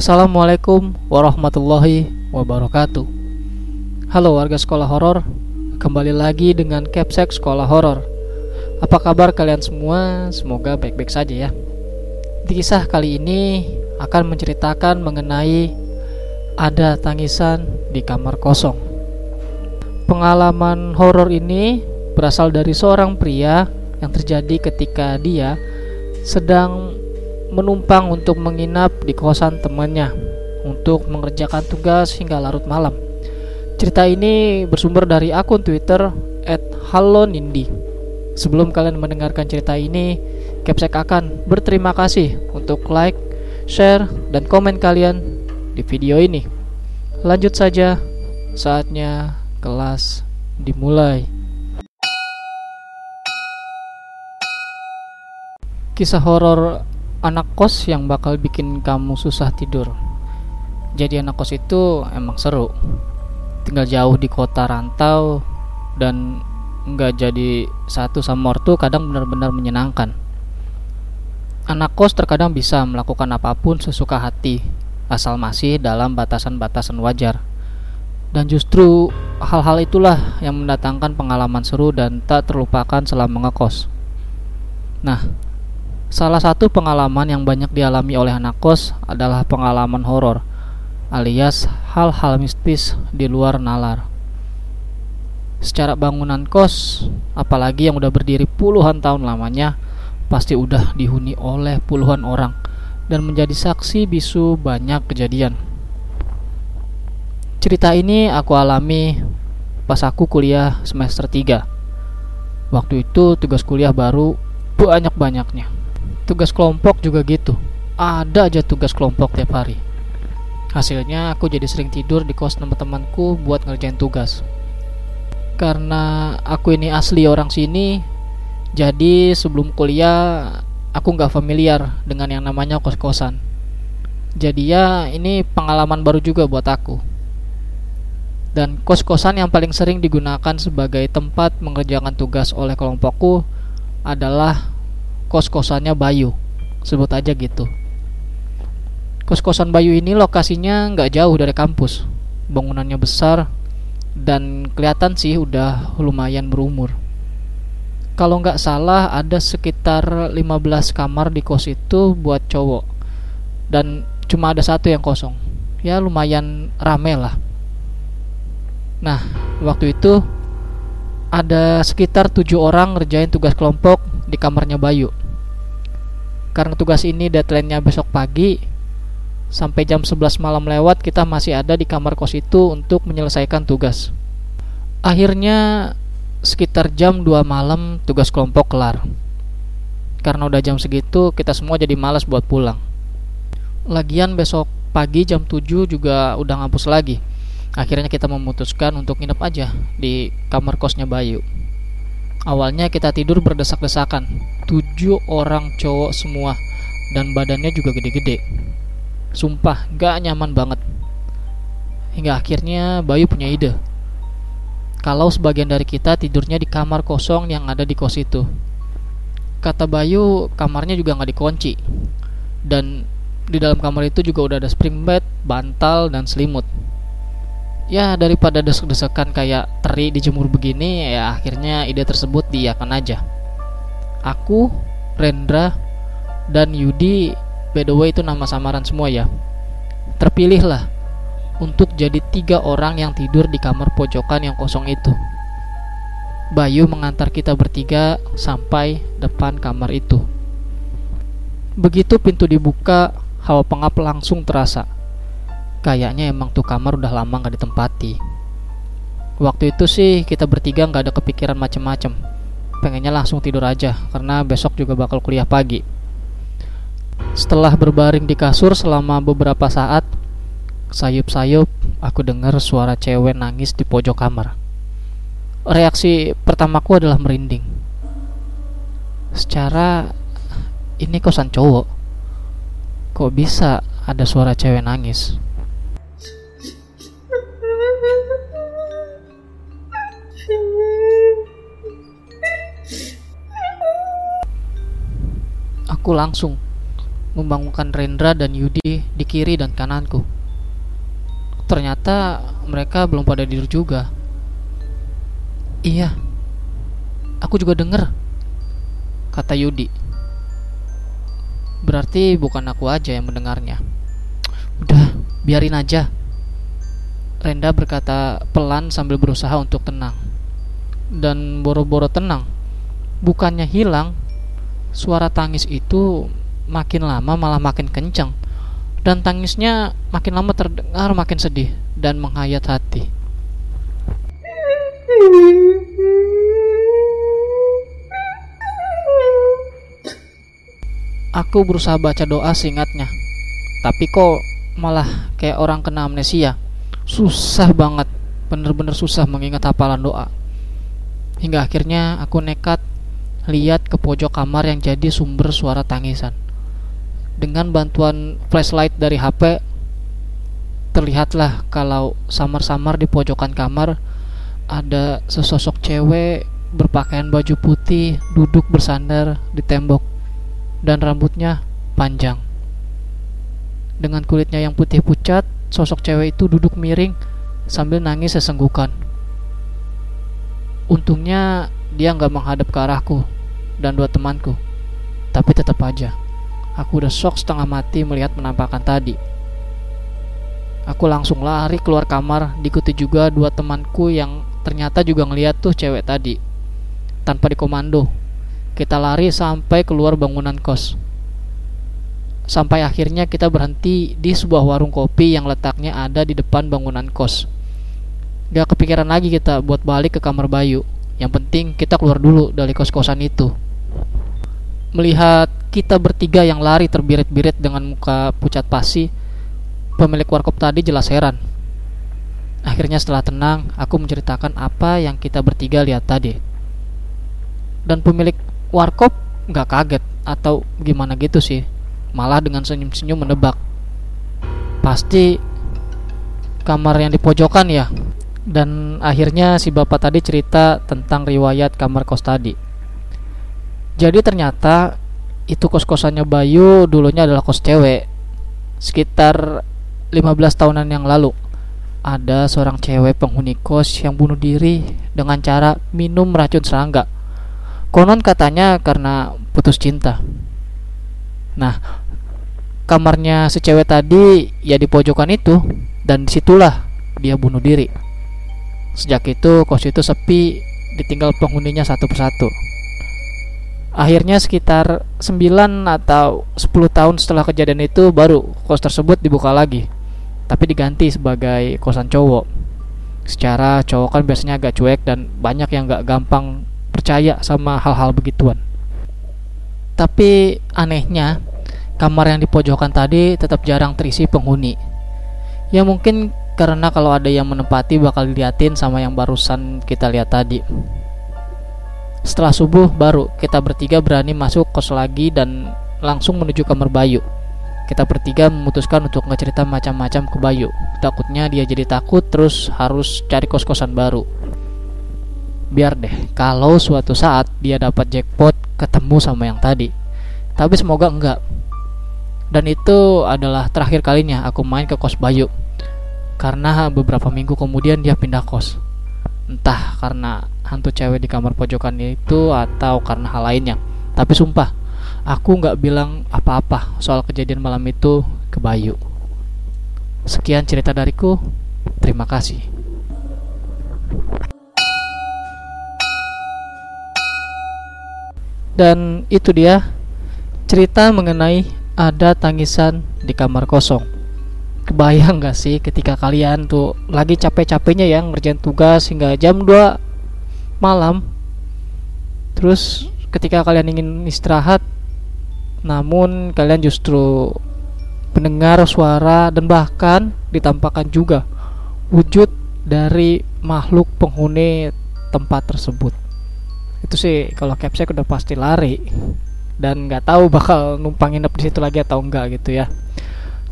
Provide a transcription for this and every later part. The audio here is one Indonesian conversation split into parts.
Assalamualaikum warahmatullahi wabarakatuh. Halo warga sekolah horor, kembali lagi dengan Capsek Sekolah Horor. Apa kabar kalian semua? Semoga baik-baik saja ya. Di kisah kali ini akan menceritakan mengenai ada tangisan di kamar kosong. Pengalaman horor ini berasal dari seorang pria yang terjadi ketika dia sedang menumpang untuk menginap di kosan temannya untuk mengerjakan tugas hingga larut malam. Cerita ini bersumber dari akun Twitter @hallonindi. Sebelum kalian mendengarkan cerita ini, Capsek akan berterima kasih untuk like, share, dan komen kalian di video ini. Lanjut saja, saatnya kelas dimulai. Kisah horor anak kos yang bakal bikin kamu susah tidur. Jadi anak kos itu emang seru. Tinggal jauh di kota rantau dan nggak jadi satu sama ortu kadang benar-benar menyenangkan. Anak kos terkadang bisa melakukan apa pun sesuka hati asal masih dalam batasan-batasan wajar. Dan justru hal-hal itulah yang mendatangkan pengalaman seru dan tak terlupakan selama ngekos. Nah, Salah satu pengalaman yang banyak dialami oleh anak kos adalah pengalaman horor, alias hal-hal mistis di luar nalar. Secara bangunan kos, apalagi yang udah berdiri puluhan tahun lamanya, pasti udah dihuni oleh puluhan orang dan menjadi saksi bisu banyak kejadian. Cerita ini aku alami pas aku kuliah semester 3. Waktu itu tugas kuliah baru banyak-banyaknya tugas kelompok juga gitu. Ada aja tugas kelompok tiap hari. Hasilnya aku jadi sering tidur di kos teman-temanku buat ngerjain tugas. Karena aku ini asli orang sini jadi sebelum kuliah aku nggak familiar dengan yang namanya kos-kosan. Jadi ya ini pengalaman baru juga buat aku. Dan kos-kosan yang paling sering digunakan sebagai tempat mengerjakan tugas oleh kelompokku adalah kos-kosannya Bayu. Sebut aja gitu. Kos-kosan Bayu ini lokasinya nggak jauh dari kampus. Bangunannya besar dan kelihatan sih udah lumayan berumur. Kalau nggak salah ada sekitar 15 kamar di kos itu buat cowok. Dan cuma ada satu yang kosong. Ya lumayan rame lah. Nah waktu itu ada sekitar tujuh orang ngerjain tugas kelompok di kamarnya Bayu karena tugas ini deadline-nya besok pagi sampai jam 11 malam lewat kita masih ada di kamar kos itu untuk menyelesaikan tugas. Akhirnya sekitar jam 2 malam tugas kelompok kelar. Karena udah jam segitu kita semua jadi malas buat pulang. Lagian besok pagi jam 7 juga udah ngampus lagi. Akhirnya kita memutuskan untuk nginep aja di kamar kosnya Bayu. Awalnya kita tidur berdesak-desakan. Tujuh orang cowok semua dan badannya juga gede-gede. Sumpah, gak nyaman banget. Hingga akhirnya Bayu punya ide. Kalau sebagian dari kita tidurnya di kamar kosong yang ada di kos itu. Kata Bayu, kamarnya juga nggak dikunci. Dan di dalam kamar itu juga udah ada spring bed, bantal, dan selimut ya daripada desek-desekan kayak teri dijemur begini ya akhirnya ide tersebut diakan aja aku Rendra dan Yudi by the way itu nama samaran semua ya. Terpilihlah untuk jadi tiga orang yang tidur di kamar pojokan yang kosong itu. Bayu mengantar kita bertiga sampai depan kamar itu. Begitu pintu dibuka hawa pengap langsung terasa. Kayaknya emang tuh kamar udah lama nggak ditempati. Waktu itu sih kita bertiga nggak ada kepikiran macem-macem pengennya langsung tidur aja karena besok juga bakal kuliah pagi. Setelah berbaring di kasur selama beberapa saat sayup-sayup aku dengar suara cewek nangis di pojok kamar. Reaksi pertamaku adalah merinding. Secara ini kosan cowok. Kok bisa ada suara cewek nangis Aku langsung membangunkan Rendra dan Yudi di kiri dan kananku. Ternyata mereka belum pada tidur juga. Iya, aku juga dengar, kata Yudi. Berarti bukan aku aja yang mendengarnya. Udah, biarin aja. Renda berkata pelan sambil berusaha untuk tenang. Dan boro-boro tenang. Bukannya hilang, suara tangis itu makin lama malah makin kencang. Dan tangisnya makin lama terdengar makin sedih dan menghayat hati. Aku berusaha baca doa singkatnya, tapi kok malah kayak orang kena amnesia. Susah banget, bener-bener susah mengingat hafalan doa. Hingga akhirnya aku nekat lihat ke pojok kamar yang jadi sumber suara tangisan. Dengan bantuan flashlight dari HP, terlihatlah kalau samar-samar di pojokan kamar ada sesosok cewek berpakaian baju putih duduk bersandar di tembok dan rambutnya panjang. Dengan kulitnya yang putih pucat, sosok cewek itu duduk miring sambil nangis sesenggukan. Untungnya dia nggak menghadap ke arahku dan dua temanku. Tapi tetap aja, aku udah shock setengah mati melihat penampakan tadi. Aku langsung lari keluar kamar, diikuti juga dua temanku yang ternyata juga ngeliat tuh cewek tadi. Tanpa dikomando, kita lari sampai keluar bangunan kos. Sampai akhirnya kita berhenti di sebuah warung kopi yang letaknya ada di depan bangunan kos. Gak kepikiran lagi kita buat balik ke kamar Bayu. Yang penting kita keluar dulu dari kos-kosan itu. Melihat kita bertiga yang lari terbirit-birit dengan muka pucat pasi, pemilik warkop tadi jelas heran. Akhirnya setelah tenang, aku menceritakan apa yang kita bertiga lihat tadi. Dan pemilik warkop nggak kaget atau gimana gitu sih malah dengan senyum-senyum menebak pasti kamar yang di pojokan ya dan akhirnya si bapak tadi cerita tentang riwayat kamar kos tadi jadi ternyata itu kos-kosannya Bayu dulunya adalah kos cewek sekitar 15 tahunan yang lalu ada seorang cewek penghuni kos yang bunuh diri dengan cara minum racun serangga Konon katanya karena putus cinta. Nah, kamarnya si cewek tadi ya di pojokan itu dan di situlah dia bunuh diri. Sejak itu kos itu sepi, ditinggal penghuninya satu persatu. Akhirnya sekitar 9 atau 10 tahun setelah kejadian itu baru kos tersebut dibuka lagi. Tapi diganti sebagai kosan cowok. Secara cowok kan biasanya agak cuek dan banyak yang gak gampang percaya sama hal-hal begituan. Tapi anehnya, kamar yang di pojokan tadi tetap jarang terisi penghuni. Ya mungkin karena kalau ada yang menempati bakal diliatin sama yang barusan kita lihat tadi. Setelah subuh baru kita bertiga berani masuk kos lagi dan langsung menuju kamar Bayu. Kita bertiga memutuskan untuk ngecerita macam-macam ke Bayu. Takutnya dia jadi takut terus harus cari kos-kosan baru biar deh kalau suatu saat dia dapat jackpot ketemu sama yang tadi tapi semoga enggak dan itu adalah terakhir kalinya aku main ke kos Bayu karena beberapa minggu kemudian dia pindah kos. Entah karena hantu cewek di kamar pojokan itu atau karena hal lainnya. Tapi sumpah aku nggak bilang apa-apa soal kejadian malam itu ke Bayu. Sekian cerita dariku. Terima kasih. Dan itu dia cerita mengenai ada tangisan di kamar kosong. Kebayang gak sih ketika kalian tuh lagi capek-capeknya ya ngerjain tugas hingga jam 2 malam. Terus ketika kalian ingin istirahat namun kalian justru mendengar suara dan bahkan ditampakkan juga wujud dari makhluk penghuni tempat tersebut itu sih kalau capsek udah pasti lari dan nggak tahu bakal numpang nginep di situ lagi atau enggak gitu ya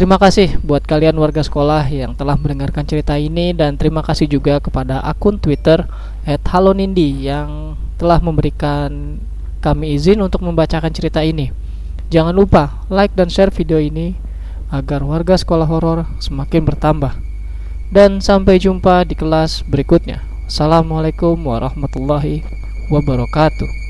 Terima kasih buat kalian warga sekolah yang telah mendengarkan cerita ini dan terima kasih juga kepada akun Twitter @halonindi yang telah memberikan kami izin untuk membacakan cerita ini. Jangan lupa like dan share video ini agar warga sekolah horor semakin bertambah. Dan sampai jumpa di kelas berikutnya. Assalamualaikum warahmatullahi wabarakatuh.